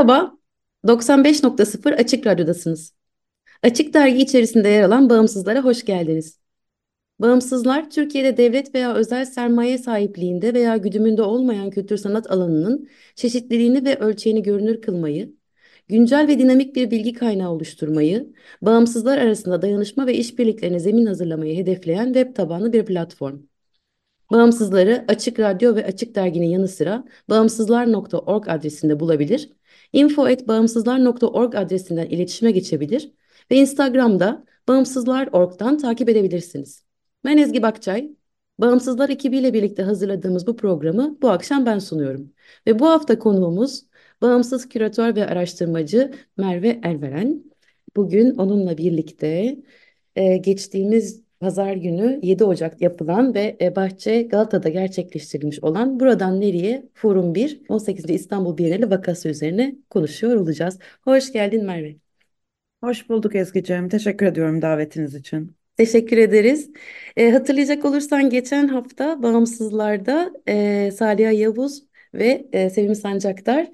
Merhaba, 95.0 Açık Radyo'dasınız. Açık Dergi içerisinde yer alan Bağımsızlara hoş geldiniz. Bağımsızlar, Türkiye'de devlet veya özel sermaye sahipliğinde veya güdümünde olmayan kültür sanat alanının çeşitliliğini ve ölçeğini görünür kılmayı, güncel ve dinamik bir bilgi kaynağı oluşturmayı, bağımsızlar arasında dayanışma ve işbirliklerine zemin hazırlamayı hedefleyen web tabanlı bir platform. Bağımsızları Açık Radyo ve Açık Dergi'nin yanı sıra bağımsızlar.org adresinde bulabilir, info.bağımsızlar.org adresinden iletişime geçebilir ve Instagram'da bağımsızlar.org'dan takip edebilirsiniz. Ben Ezgi Bakçay. Bağımsızlar ekibiyle birlikte hazırladığımız bu programı bu akşam ben sunuyorum. Ve bu hafta konuğumuz bağımsız küratör ve araştırmacı Merve Elveren. Bugün onunla birlikte e, geçtiğimiz Pazar günü 7 Ocak yapılan ve e, Bahçe Galata'da gerçekleştirilmiş olan Buradan Nereye Forum 1 18. İstanbul Bienali vakası üzerine konuşuyor olacağız. Hoş geldin Merve. Hoş bulduk Ezgi'ciğim. Teşekkür ediyorum davetiniz için. Teşekkür ederiz. E, hatırlayacak olursan geçen hafta Bağımsızlar'da e, Saliha Yavuz ve e, Sevim Sancaktar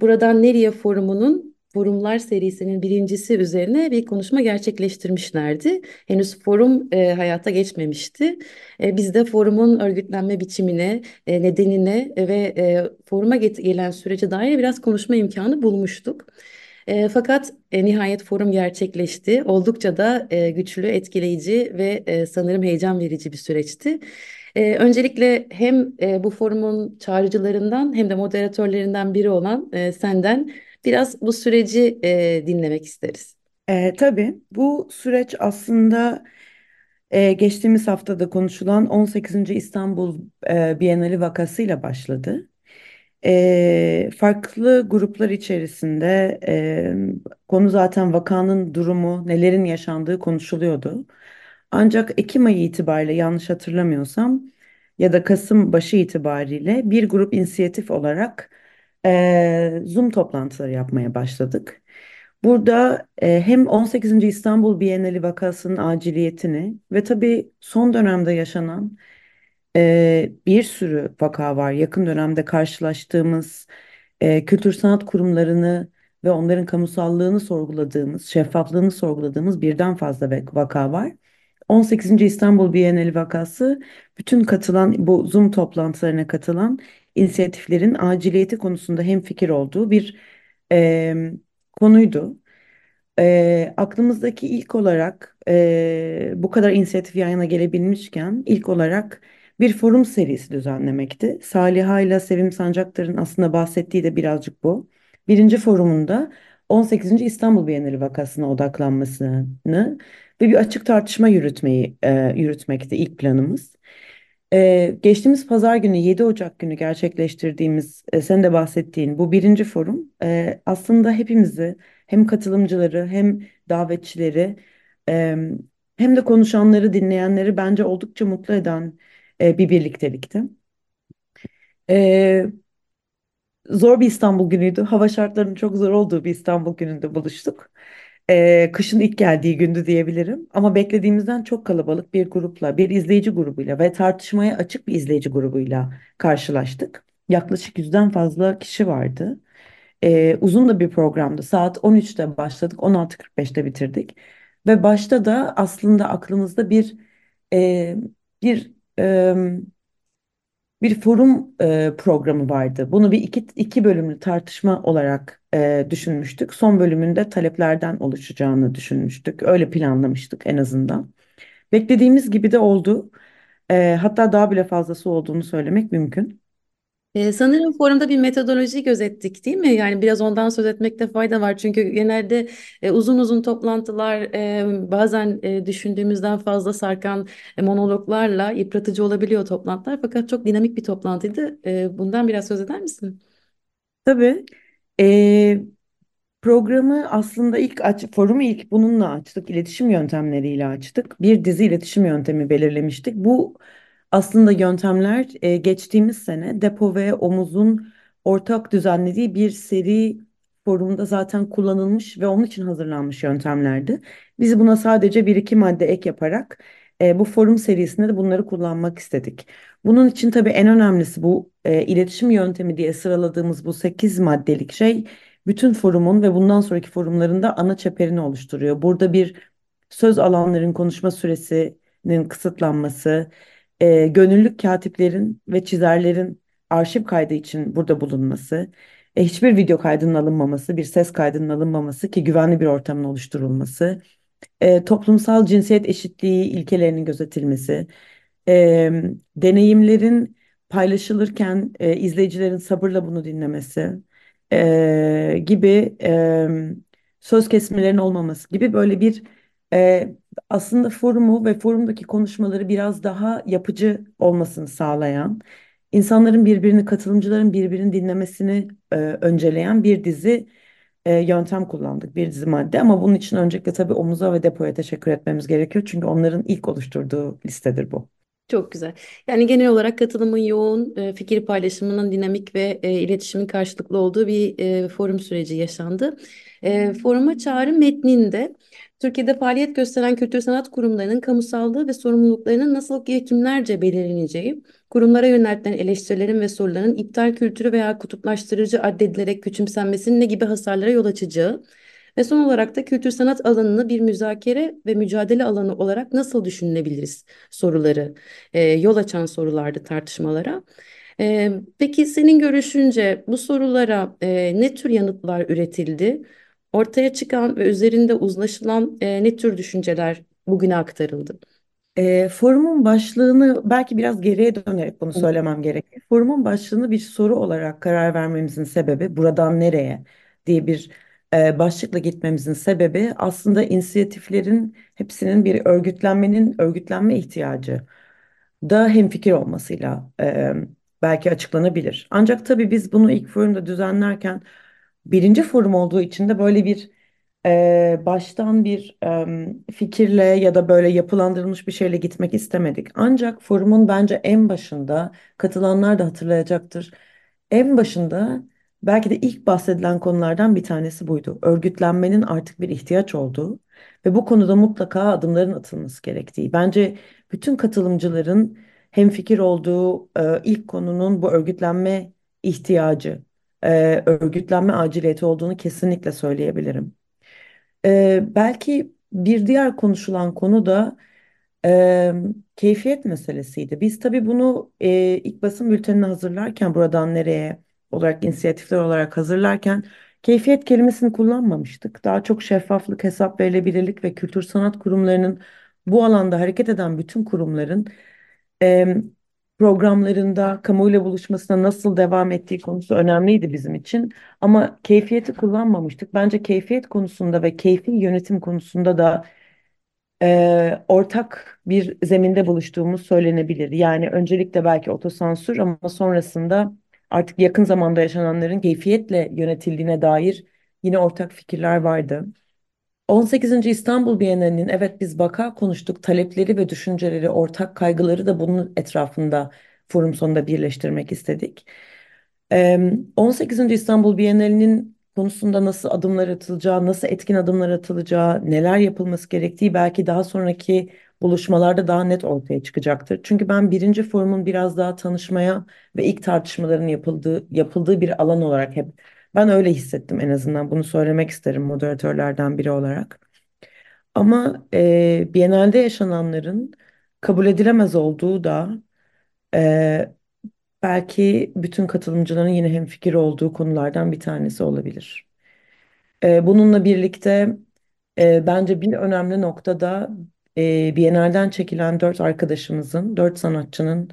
Buradan Nereye Forumu'nun forumlar serisinin birincisi üzerine bir konuşma gerçekleştirmişlerdi. Henüz forum e, hayata geçmemişti. E, biz de forumun örgütlenme biçimine, e, nedenine ve e, foruma gelen sürece dair biraz konuşma imkanı bulmuştuk. E, fakat e, nihayet forum gerçekleşti. Oldukça da e, güçlü, etkileyici ve e, sanırım heyecan verici bir süreçti. E, öncelikle hem e, bu forumun çağrıcılarından hem de moderatörlerinden biri olan e, senden biraz bu süreci e, dinlemek isteriz. E, tabii bu süreç aslında e, geçtiğimiz haftada konuşulan 18. İstanbul e, Bienali vakasıyla başladı. E, farklı gruplar içerisinde e, konu zaten vakanın durumu, nelerin yaşandığı konuşuluyordu. Ancak Ekim ayı itibariyle yanlış hatırlamıyorsam ya da Kasım başı itibariyle bir grup inisiyatif olarak Zoom toplantıları yapmaya başladık. Burada hem 18. İstanbul Bienali vakasının aciliyetini ve tabii son dönemde yaşanan bir sürü vaka var. Yakın dönemde karşılaştığımız kültür sanat kurumlarını ve onların kamusallığını sorguladığımız, şeffaflığını sorguladığımız birden fazla vaka var. 18. İstanbul Bienali vakası bütün katılan bu Zoom toplantılarına katılan inisiyatiflerin aciliyeti konusunda hemfikir olduğu bir e, konuydu. E, aklımızdaki ilk olarak e, bu kadar inisiyatif yan yana gelebilmişken ilk olarak bir forum serisi düzenlemekti. Saliha ile Sevim Sancaktar'ın aslında bahsettiği de birazcık bu. Birinci forumunda 18. İstanbul Bienali vakasına odaklanmasını ve bir açık tartışma yürütmeyi e, yürütmekti ilk planımız. Ee, geçtiğimiz pazar günü 7 Ocak günü gerçekleştirdiğimiz e, sen de bahsettiğin bu birinci forum e, aslında hepimizi hem katılımcıları hem davetçileri e, hem de konuşanları dinleyenleri bence oldukça mutlu eden e, bir birliktelikti. E, zor bir İstanbul günüydü. Hava şartlarının çok zor olduğu bir İstanbul gününde buluştuk. Ee, kışın ilk geldiği gündü diyebilirim. Ama beklediğimizden çok kalabalık bir grupla, bir izleyici grubuyla ve tartışmaya açık bir izleyici grubuyla karşılaştık. Yaklaşık yüzden fazla kişi vardı. Ee, uzun da bir programdı. Saat 13'te başladık, 16.45'te bitirdik. Ve başta da aslında aklımızda bir e, bir e, bir forum e, programı vardı. Bunu bir iki, iki bölümlü tartışma olarak e, düşünmüştük. Son bölümünde taleplerden oluşacağını düşünmüştük. Öyle planlamıştık en azından. Beklediğimiz gibi de oldu. E, hatta daha bile fazlası olduğunu söylemek mümkün. Ee, sanırım forumda bir metodoloji gözettik, değil mi? Yani biraz ondan söz etmekte fayda var. Çünkü genelde e, uzun uzun toplantılar, e, bazen e, düşündüğümüzden fazla sarkan e, monologlarla yıpratıcı olabiliyor toplantılar. Fakat çok dinamik bir toplantıydı. E, bundan biraz söz eder misin? Tabii. Ee, Programı aslında ilk aç, forumu ilk bununla açtık, iletişim yöntemleriyle açtık. Bir dizi iletişim yöntemi belirlemiştik. Bu aslında yöntemler e, geçtiğimiz sene Depo ve Omuz'un ortak düzenlediği bir seri forumda zaten kullanılmış ve onun için hazırlanmış yöntemlerdi. Biz buna sadece bir iki madde ek yaparak e, bu forum serisinde de bunları kullanmak istedik. Bunun için tabii en önemlisi bu e, iletişim yöntemi diye sıraladığımız bu 8 maddelik şey bütün forumun ve bundan sonraki forumlarında ana çeperini oluşturuyor. Burada bir söz alanların konuşma süresinin kısıtlanması, e, gönüllülük katiplerin ve çizerlerin arşiv kaydı için burada bulunması, e, hiçbir video kaydının alınmaması, bir ses kaydının alınmaması ki güvenli bir ortamın oluşturulması, e, toplumsal cinsiyet eşitliği ilkelerinin gözetilmesi, e, deneyimlerin paylaşılırken e, izleyicilerin sabırla bunu dinlemesi e, gibi e, söz kesmelerinin olmaması gibi böyle bir e, aslında forumu ve forumdaki konuşmaları biraz daha yapıcı olmasını sağlayan, insanların birbirini, katılımcıların birbirini dinlemesini e, önceleyen bir dizi e, yöntem kullandık, bir dizi madde. Ama bunun için öncelikle tabii Omuz'a ve Depo'ya teşekkür etmemiz gerekiyor. Çünkü onların ilk oluşturduğu listedir bu. Çok güzel. Yani genel olarak katılımın yoğun, e, fikir paylaşımının dinamik ve e, iletişimin karşılıklı olduğu bir e, forum süreci yaşandı. Foruma çağrı metninde Türkiye'de faaliyet gösteren kültür sanat kurumlarının kamusallığı ve sorumluluklarının nasıl ve kimlerce belirleneceği, kurumlara yöneltilen eleştirilerin ve soruların iptal kültürü veya kutuplaştırıcı addedilerek küçümsenmesinin ne gibi hasarlara yol açacağı, ve son olarak da kültür sanat alanını bir müzakere ve mücadele alanı olarak nasıl düşünebiliriz soruları, e, yol açan sorulardı tartışmalara. E, peki senin görüşünce bu sorulara e, ne tür yanıtlar üretildi? Ortaya çıkan ve üzerinde uzlaşılan e, ne tür düşünceler bugüne aktarıldı? E, forumun başlığını belki biraz geriye dönerek bunu söylemem gerekir. Forumun başlığını bir soru olarak karar vermemizin sebebi buradan nereye diye bir e, başlıkla gitmemizin sebebi aslında inisiyatiflerin hepsinin bir örgütlenmenin örgütlenme ihtiyacı da hemfikir olmasıyla e, belki açıklanabilir. Ancak tabii biz bunu ilk forumda düzenlerken birinci forum olduğu için de böyle bir e, baştan bir e, fikirle ya da böyle yapılandırılmış bir şeyle gitmek istemedik. Ancak forumun bence en başında katılanlar da hatırlayacaktır. En başında belki de ilk bahsedilen konulardan bir tanesi buydu. Örgütlenmenin artık bir ihtiyaç olduğu ve bu konuda mutlaka adımların atılması gerektiği. Bence bütün katılımcıların hemfikir olduğu e, ilk konunun bu örgütlenme ihtiyacı, e, örgütlenme aciliyeti olduğunu kesinlikle söyleyebilirim. Ee, belki bir diğer konuşulan konu da e, keyfiyet meselesiydi. Biz tabii bunu e, ilk basın bültenini hazırlarken buradan nereye olarak inisiyatifler olarak hazırlarken keyfiyet kelimesini kullanmamıştık. Daha çok şeffaflık, hesap verilebilirlik ve kültür sanat kurumlarının bu alanda hareket eden bütün kurumların e, programlarında kamuoyuyla buluşmasına nasıl devam ettiği konusu önemliydi bizim için. Ama keyfiyeti kullanmamıştık. Bence keyfiyet konusunda ve keyfi yönetim konusunda da e, ortak bir zeminde buluştuğumuz söylenebilir. Yani öncelikle belki otosansür ama sonrasında artık yakın zamanda yaşananların keyfiyetle yönetildiğine dair yine ortak fikirler vardı. 18. İstanbul Bienalinin evet biz vaka konuştuk talepleri ve düşünceleri ortak kaygıları da bunun etrafında forum sonunda birleştirmek istedik. Eee, 18. İstanbul Bienalinin konusunda nasıl adımlar atılacağı, nasıl etkin adımlar atılacağı, neler yapılması gerektiği belki daha sonraki buluşmalarda daha net ortaya çıkacaktır. Çünkü ben birinci forumun biraz daha tanışmaya ve ilk tartışmaların yapıldığı yapıldığı bir alan olarak hep ben öyle hissettim en azından bunu söylemek isterim moderatörlerden biri olarak. Ama e, Biennale'de yaşananların kabul edilemez olduğu da e, belki bütün katılımcıların yine hemfikir olduğu konulardan bir tanesi olabilir. E, bununla birlikte e, bence bir önemli noktada e, Biennale'den çekilen dört arkadaşımızın, dört sanatçının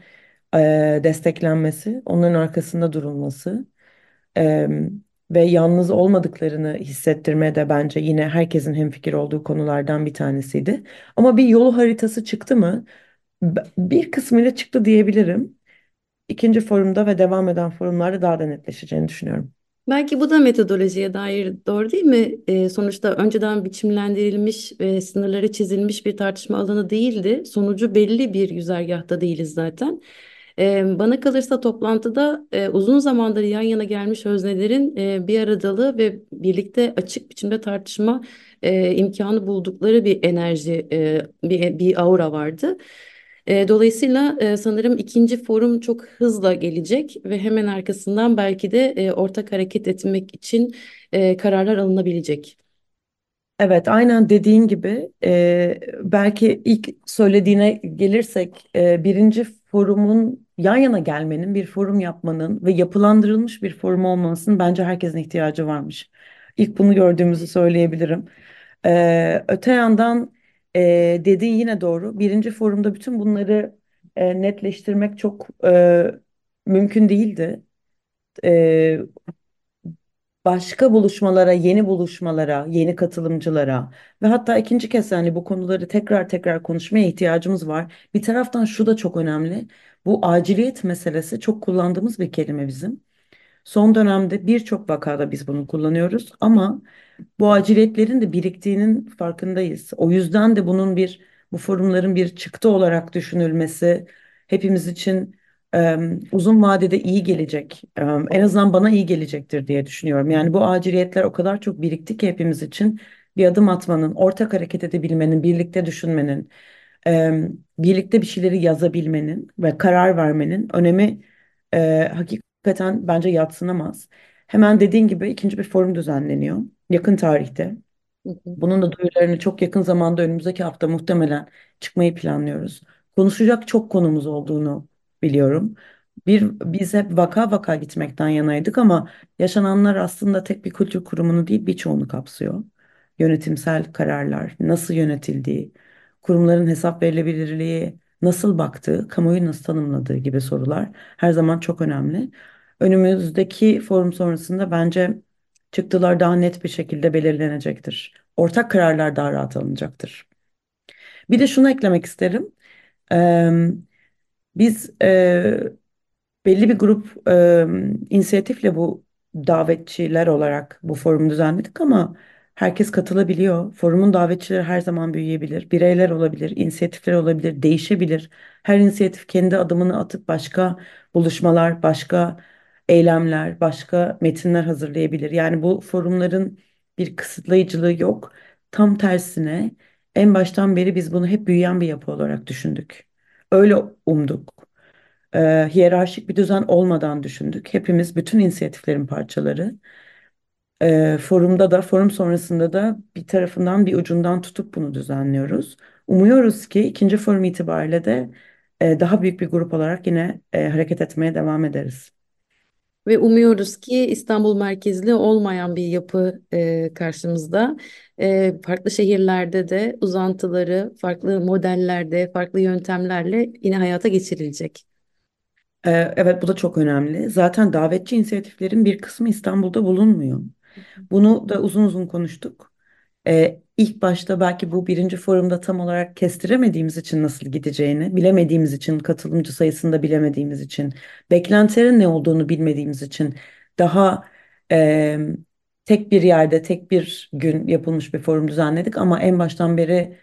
e, desteklenmesi, onların arkasında durulması e, ve yalnız olmadıklarını hissettirme de bence yine herkesin hemfikir olduğu konulardan bir tanesiydi. Ama bir yol haritası çıktı mı? Bir kısmıyla çıktı diyebilirim. İkinci forumda ve devam eden forumlarda daha da netleşeceğini düşünüyorum. Belki bu da metodolojiye dair doğru değil mi? Ee, sonuçta önceden biçimlendirilmiş ve sınırları çizilmiş bir tartışma alanı değildi. Sonucu belli bir güzergahta değiliz zaten. Bana kalırsa toplantıda uzun zamandır yan yana gelmiş öznelerin bir aradalığı ve birlikte açık biçimde tartışma e, imkanı buldukları bir enerji, bir, bir aura vardı. Dolayısıyla sanırım ikinci forum çok hızla gelecek ve hemen arkasından belki de ortak hareket etmek için kararlar alınabilecek. Evet, aynen dediğin gibi belki ilk söylediğine gelirsek birinci forumun yan yana gelmenin, bir forum yapmanın ve yapılandırılmış bir forum olmasının bence herkesin ihtiyacı varmış. İlk bunu gördüğümüzü söyleyebilirim. E, öte yandan e, dediğin yine doğru. Birinci forumda bütün bunları e, netleştirmek çok e, mümkün değildi. E, başka buluşmalara, yeni buluşmalara, yeni katılımcılara ve hatta ikinci kez yani bu konuları tekrar tekrar konuşmaya ihtiyacımız var. Bir taraftan şu da çok önemli. Bu aciliyet meselesi çok kullandığımız bir kelime bizim. Son dönemde birçok vakada biz bunu kullanıyoruz ama bu aciliyetlerin de biriktiğinin farkındayız. O yüzden de bunun bir bu forumların bir çıktı olarak düşünülmesi hepimiz için uzun vadede iyi gelecek. En azından bana iyi gelecektir diye düşünüyorum. Yani bu aciliyetler o kadar çok birikti ki hepimiz için bir adım atmanın, ortak hareket edebilmenin, birlikte düşünmenin, birlikte bir şeyleri yazabilmenin ve karar vermenin önemi e, hakikaten bence yadsınamaz. Hemen dediğin gibi ikinci bir forum düzenleniyor yakın tarihte. Bunun da duyurularını çok yakın zamanda önümüzdeki hafta muhtemelen çıkmayı planlıyoruz. Konuşacak çok konumuz olduğunu biliyorum. Bir, biz hep vaka vaka gitmekten yanaydık ama yaşananlar aslında tek bir kültür kurumunu değil birçoğunu kapsıyor. Yönetimsel kararlar, nasıl yönetildiği, kurumların hesap verilebilirliği, nasıl baktığı, kamuoyu nasıl tanımladığı gibi sorular her zaman çok önemli. Önümüzdeki forum sonrasında bence çıktılar daha net bir şekilde belirlenecektir. Ortak kararlar daha rahat alınacaktır. Bir de şunu eklemek isterim. Biz eee, belli bir grup eee, inisiyatifle bu davetçiler olarak bu forumu düzenledik ama herkes katılabiliyor. Forumun davetçileri her zaman büyüyebilir. Bireyler olabilir, inisiyatifler olabilir, değişebilir. Her inisiyatif kendi adımını atıp başka buluşmalar, başka eylemler, başka metinler hazırlayabilir. Yani bu forumların bir kısıtlayıcılığı yok. Tam tersine en baştan beri biz bunu hep büyüyen bir yapı olarak düşündük. Öyle umduk. Ee, hiyerarşik bir düzen olmadan düşündük. Hepimiz bütün inisiyatiflerin parçaları. Ee, forumda da, forum sonrasında da bir tarafından bir ucundan tutup bunu düzenliyoruz. Umuyoruz ki ikinci forum itibariyle de e, daha büyük bir grup olarak yine e, hareket etmeye devam ederiz. Ve umuyoruz ki İstanbul merkezli olmayan bir yapı e, karşımızda. E, farklı şehirlerde de uzantıları, farklı modellerde, farklı yöntemlerle yine hayata geçirilecek. Evet bu da çok önemli. Zaten davetçi inisiyatiflerin bir kısmı İstanbul'da bulunmuyor. Bunu da uzun uzun konuştuk. Ee, ilk başta belki bu birinci forumda tam olarak kestiremediğimiz için nasıl gideceğini, bilemediğimiz için, katılımcı sayısını da bilemediğimiz için, beklentilerin ne olduğunu bilmediğimiz için daha e, tek bir yerde, tek bir gün yapılmış bir forum düzenledik. Ama en baştan beri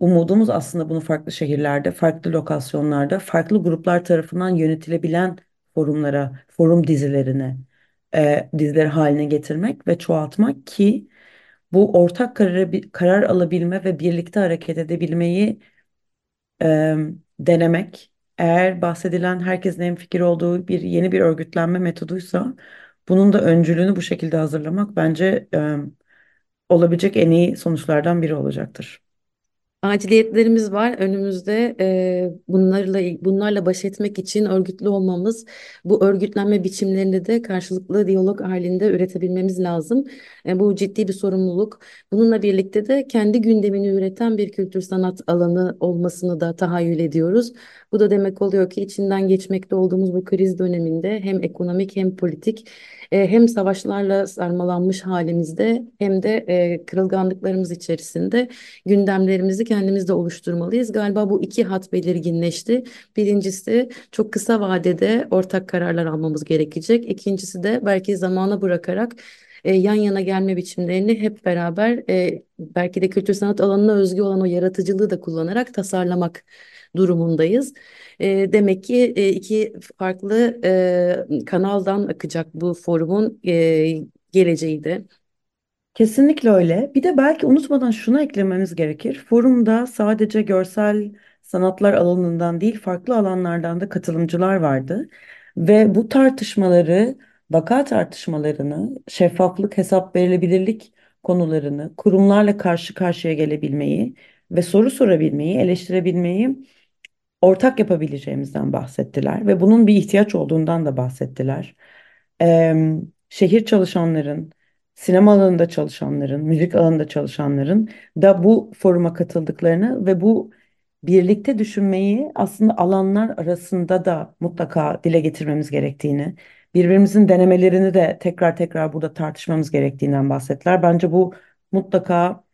umudumuz aslında bunu farklı şehirlerde, farklı lokasyonlarda, farklı gruplar tarafından yönetilebilen forumlara, forum dizilerine, e, dizileri haline getirmek ve çoğaltmak ki bu ortak kararı, karar alabilme ve birlikte hareket edebilmeyi e, denemek, eğer bahsedilen herkesin hemfikir olduğu bir yeni bir örgütlenme metoduysa, bunun da öncülüğünü bu şekilde hazırlamak bence e, olabilecek en iyi sonuçlardan biri olacaktır. Aciliyetlerimiz var önümüzde. Eee, bunlarla bunlarla baş etmek için örgütlü olmamız, bu örgütlenme biçimlerini de karşılıklı diyalog halinde üretebilmemiz lazım. E, bu ciddi bir sorumluluk. Bununla birlikte de kendi gündemini üreten bir kültür sanat alanı olmasını da tahayyül ediyoruz. Bu da demek oluyor ki içinden geçmekte olduğumuz bu kriz döneminde hem ekonomik hem politik e, hem savaşlarla sarmalanmış halimizde hem de e, kırılganlıklarımız içerisinde gündemlerimizi kendimiz de oluşturmalıyız. Galiba bu iki hat belirginleşti. Birincisi çok kısa vadede ortak kararlar almamız gerekecek. İkincisi de belki zamana bırakarak e, yan yana gelme biçimlerini hep beraber e, belki de kültür sanat alanına özgü olan o yaratıcılığı da kullanarak tasarlamak durumundayız. E, demek ki e, iki farklı e, kanaldan akacak bu forumun e, geleceği de. Kesinlikle öyle. Bir de belki unutmadan şunu eklememiz gerekir. Forumda sadece görsel sanatlar alanından değil, farklı alanlardan da katılımcılar vardı. Ve bu tartışmaları, vaka tartışmalarını, şeffaflık, hesap verilebilirlik konularını, kurumlarla karşı karşıya gelebilmeyi ve soru sorabilmeyi, eleştirebilmeyi ortak yapabileceğimizden bahsettiler ve bunun bir ihtiyaç olduğundan da bahsettiler. Eee, şehir çalışanların, sinema alanında çalışanların, müzik alanında çalışanların da bu foruma katıldıklarını ve bu birlikte düşünmeyi aslında alanlar arasında da mutlaka dile getirmemiz gerektiğini, birbirimizin denemelerini de tekrar tekrar burada tartışmamız gerektiğinden bahsettiler. Bence bu mutlaka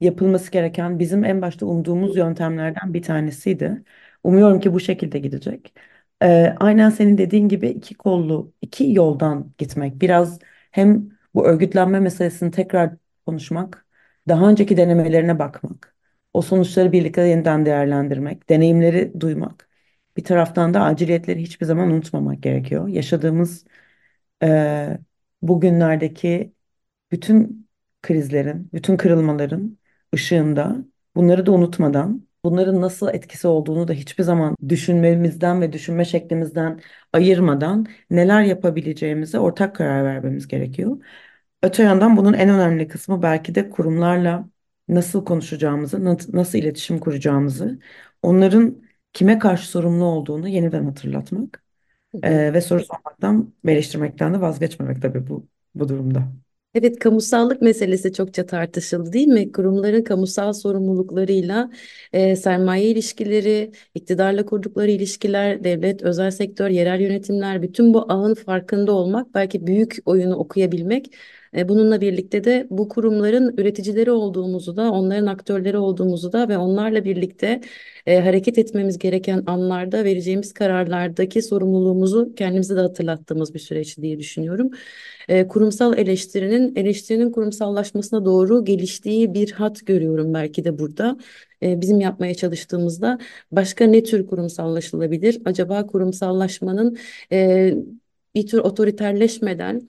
yapılması gereken bizim en başta umduğumuz yöntemlerden bir tanesiydi. Umuyorum ki bu şekilde gidecek. Ee, aynen senin dediğin gibi iki kollu, iki yoldan gitmek. Biraz hem bu örgütlenme meselesini tekrar konuşmak, daha önceki denemelerine bakmak, o sonuçları birlikte yeniden değerlendirmek, deneyimleri duymak. Bir taraftan da aciliyetleri hiçbir zaman unutmamak gerekiyor. Yaşadığımız e, bugünlerdeki bütün krizlerin, bütün kırılmaların ışığında bunları da unutmadan bunların nasıl etkisi olduğunu da hiçbir zaman düşünmemizden ve düşünme şeklimizden ayırmadan neler yapabileceğimize ortak karar vermemiz gerekiyor. Öte yandan bunun en önemli kısmı belki de kurumlarla nasıl konuşacağımızı, nasıl, iletişim kuracağımızı, onların kime karşı sorumlu olduğunu yeniden hatırlatmak Hı hı. eee, ve soru sormaktan ve eleştirmekten de vazgeçmemek tabii bu bu durumda. Evet, kamusallık meselesi çokça tartışıldı değil mi? Kurumların kamusal sorumluluklarıyla e, sermaye ilişkileri, iktidarla kurdukları ilişkiler, devlet, özel sektör, yerel yönetimler, bütün bu ağın farkında olmak, belki büyük oyunu okuyabilmek. E, bununla birlikte de bu kurumların üreticileri olduğumuzu da, onların aktörleri olduğumuzu da ve onlarla birlikte e, hareket etmemiz gereken anlarda vereceğimiz kararlardaki sorumluluğumuzu kendimize de hatırlattığımız bir süreç diye düşünüyorum e, kurumsal eleştirinin eleştirinin kurumsallaşmasına doğru geliştiği bir hat görüyorum belki de burada. E, bizim yapmaya çalıştığımızda başka ne tür kurumsallaşılabilir? Acaba kurumsallaşmanın e, bir tür otoriterleşmeden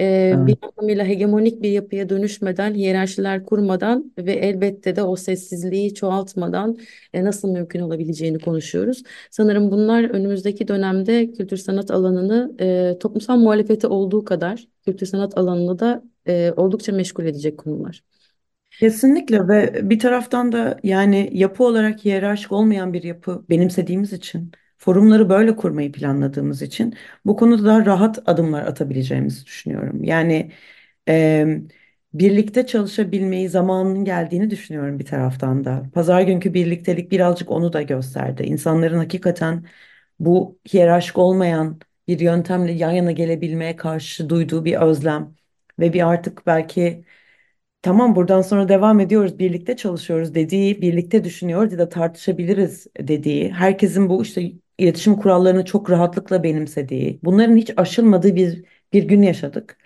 e, bir anlamıyla hegemonik bir yapıya dönüşmeden, hiyerarşiler kurmadan ve elbette de o sessizliği çoğaltmadan e, nasıl mümkün olabileceğini konuşuyoruz. Sanırım bunlar önümüzdeki dönemde kültür sanat alanını e, toplumsal muhalefeti olduğu kadar kültür sanat alanını da e, oldukça meşgul edecek konular. Kesinlikle ve bir taraftan da yani yapı olarak hiyerarşik olmayan bir yapı benimsediğimiz için, forumları böyle kurmayı planladığımız için bu konuda daha rahat adımlar atabileceğimizi düşünüyorum. Yani e, birlikte çalışabilmeyi zamanının geldiğini düşünüyorum bir taraftan da. Pazar günkü birliktelik birazcık onu da gösterdi. İnsanların hakikaten bu hiyerarşik olmayan bir yöntemle yan yana gelebilmeye karşı duyduğu bir özlem ve bir artık belki Tamam buradan sonra devam ediyoruz, birlikte çalışıyoruz dediği, birlikte düşünüyoruz ya da tartışabiliriz dediği, herkesin bu işte iletişim kurallarını çok rahatlıkla benimsediği, bunların hiç aşılmadığı bir bir gün yaşadık.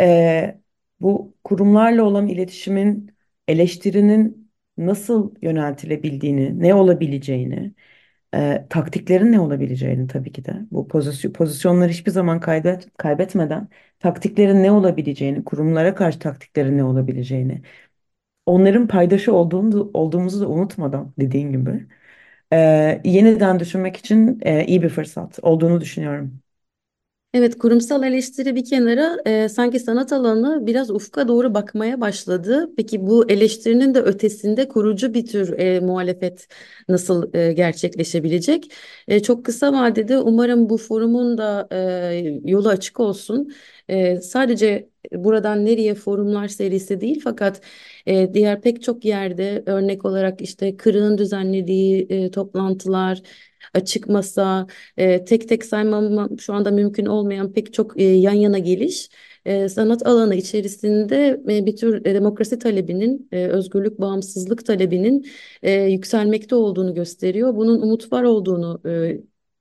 Ee, bu kurumlarla olan iletişimin, eleştirinin nasıl yöneltilebildiğini, ne olabileceğini, e, taktiklerin ne olabileceğini tabii ki de bu pozisyon, pozisyonları hiçbir zaman kaybet, kaybetmeden taktiklerin ne olabileceğini, kurumlara karşı taktiklerin ne olabileceğini, onların paydaşı olduğunu, olduğumuzu da unutmadan dediğin gibi e, yeniden düşünmek için e, iyi bir fırsat olduğunu düşünüyorum. Evet, kurumsal eleştiri bir kenara e, sanki sanat alanı biraz ufka doğru bakmaya başladı. Peki bu eleştirinin de ötesinde kurucu bir tür e, muhalefet nasıl e, gerçekleşebilecek? E, çok kısa vadede umarım bu forumun da e, yolu açık olsun. E, sadece buradan nereye forumlar serisi değil fakat e, diğer pek çok yerde örnek olarak işte Kırık'ın düzenlediği e, toplantılar açık masa, e, tek tek saymam şu anda mümkün olmayan pek çok e, yan yana geliş e, sanat alanı içerisinde e, bir tür e, demokrasi talebinin, e, özgürlük, bağımsızlık talebinin e, yükselmekte olduğunu gösteriyor. Bunun umut var olduğunu e,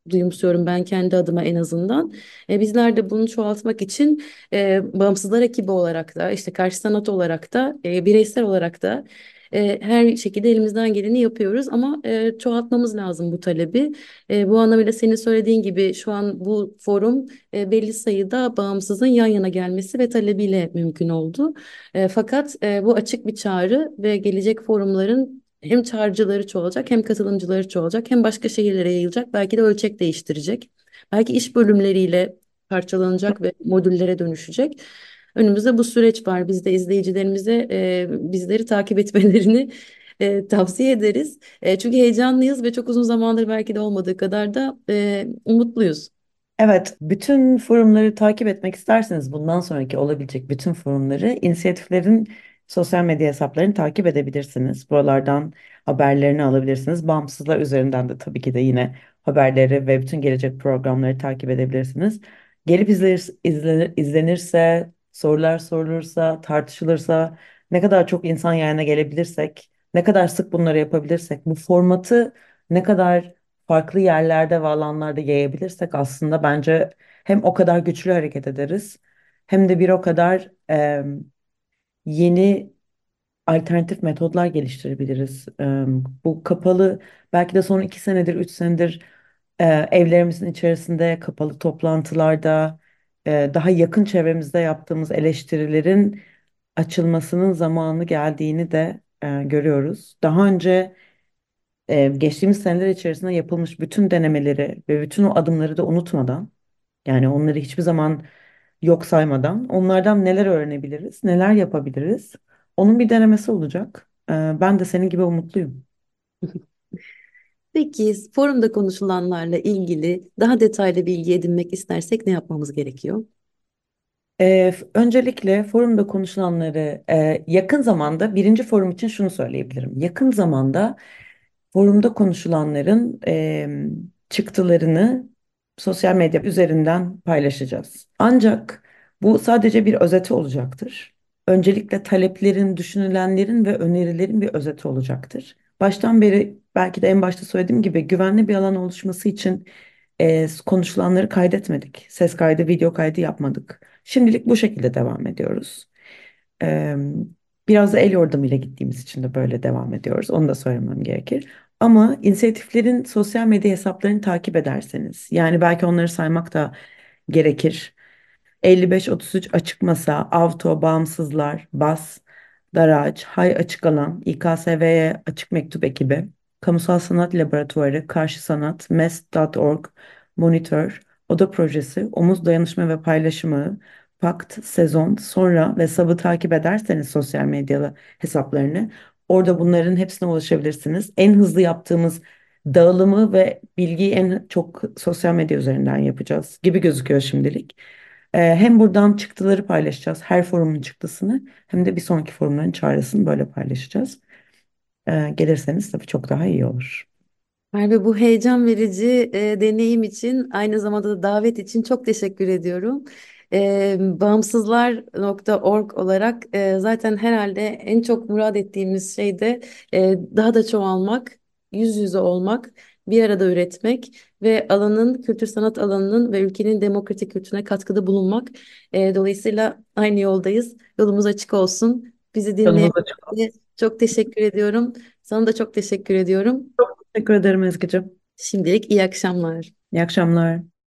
duyumsuyorum ben kendi adıma en azından. E, bizler de bunu çoğaltmak için e, bağımsızlar ekibi olarak da, işte karşı sanat olarak da, e, bireysel olarak da e, her şekilde elimizden geleni yapıyoruz ama e, çoğaltmamız lazım bu talebi. E, bu anlamıyla senin söylediğin gibi şu an bu forum e, belli sayıda bağımsızın yan yana gelmesi ve talebiyle mümkün oldu. E, fakat e, bu açık bir çağrı ve gelecek forumların hem çağrıcıları çoğalacak hem katılımcıları çoğalacak hem başka şehirlere yayılacak belki de ölçek değiştirecek. Belki iş bölümleriyle parçalanacak ve modüllere dönüşecek. Önümüzde bu süreç var. Biz de izleyicilerimize e, bizleri takip etmelerini e, tavsiye ederiz. E, çünkü heyecanlıyız ve çok uzun zamandır belki de olmadığı kadar da e, umutluyuz. Evet, bütün forumları takip etmek isterseniz bundan sonraki olabilecek bütün forumları, inisiyatiflerin sosyal medya hesaplarını takip edebilirsiniz. Buralardan haberlerini alabilirsiniz. Bağımsızlar üzerinden de tabii ki de yine haberleri ve bütün gelecek programları takip edebilirsiniz. Gelip izlenir, izlenir, izlenirse, sorular sorulursa, tartışılırsa, ne kadar çok insan yayına gelebilirsek, ne kadar sık bunları yapabilirsek, bu formatı ne kadar farklı yerlerde ve alanlarda yayabilirsek aslında bence hem o kadar güçlü hareket ederiz hem de bir o kadar e, yeni alternatif metodlar geliştirebiliriz. E, bu kapalı belki de son iki senedir, üç senedir e, evlerimizin içerisinde kapalı toplantılarda daha yakın çevremizde yaptığımız eleştirilerin açılmasının zamanı geldiğini de görüyoruz. Daha önce geçtiğimiz seneler içerisinde yapılmış bütün denemeleri ve bütün o adımları da unutmadan, yani onları hiçbir zaman yok saymadan, onlardan neler öğrenebiliriz, neler yapabiliriz, onun bir denemesi olacak. Ben de senin gibi umutluyum. Peki forumda konuşulanlarla ilgili daha detaylı bilgi edinmek istersek ne yapmamız gerekiyor? Ee, öncelikle forumda konuşulanları e, yakın zamanda birinci forum için şunu söyleyebilirim. Yakın zamanda forumda konuşulanların e, çıktılarını sosyal medya üzerinden paylaşacağız. Ancak bu sadece bir özeti olacaktır. Öncelikle taleplerin, düşünülenlerin ve önerilerin bir özeti olacaktır. Baştan beri belki de en başta söylediğim gibi güvenli bir alan oluşması için e, konuşulanları kaydetmedik. Ses kaydı, video kaydı yapmadık. Şimdilik bu şekilde devam ediyoruz. E, biraz da el yordamıyla gittiğimiz için de böyle devam ediyoruz. Onu da söylemem gerekir. Ama inisiyatiflerin sosyal medya hesaplarını takip ederseniz, yani belki onları saymak da gerekir. 55-33 Açık Masa, Avto, Bağımsızlar, BAS, Daraç, Hay Açık Alan, İKSV'ye Açık Mektup Ekibi, Kamusal Sanat Laboratuvarı, Karşı Sanat, MES.org, Monitör, Oda Projesi, Omuz Dayanışma ve Paylaşımı, Pakt, Sezon, Sonra ve Sab'ı takip ederseniz sosyal medyalı hesaplarını orada bunların hepsine ulaşabilirsiniz. En hızlı yaptığımız dağılımı ve bilgiyi en çok sosyal medya üzerinden yapacağız gibi gözüküyor şimdilik. Hem buradan çıktıları paylaşacağız, her forumun çıktısını hem de bir sonraki forumların çağrısını böyle paylaşacağız. Gelirseniz tabii çok daha iyi olur. Merve bu heyecan verici e, deneyim için aynı zamanda da davet için çok teşekkür ediyorum. E, bağımsızlar.org olarak e, zaten herhalde en çok murad ettiğimiz şey de e, daha da çoğalmak, yüz yüze olmak, bir arada üretmek ve alanın, kültür sanat alanının ve ülkenin demokratik kültürüne katkıda bulunmak. E, dolayısıyla aynı yoldayız. Yolumuz açık olsun. Bizi dinleyen çok teşekkür ediyorum. Sana da çok teşekkür ediyorum. Teşekkür ederim Ezgi'cim. Şimdilik iyi akşamlar. İyi akşamlar.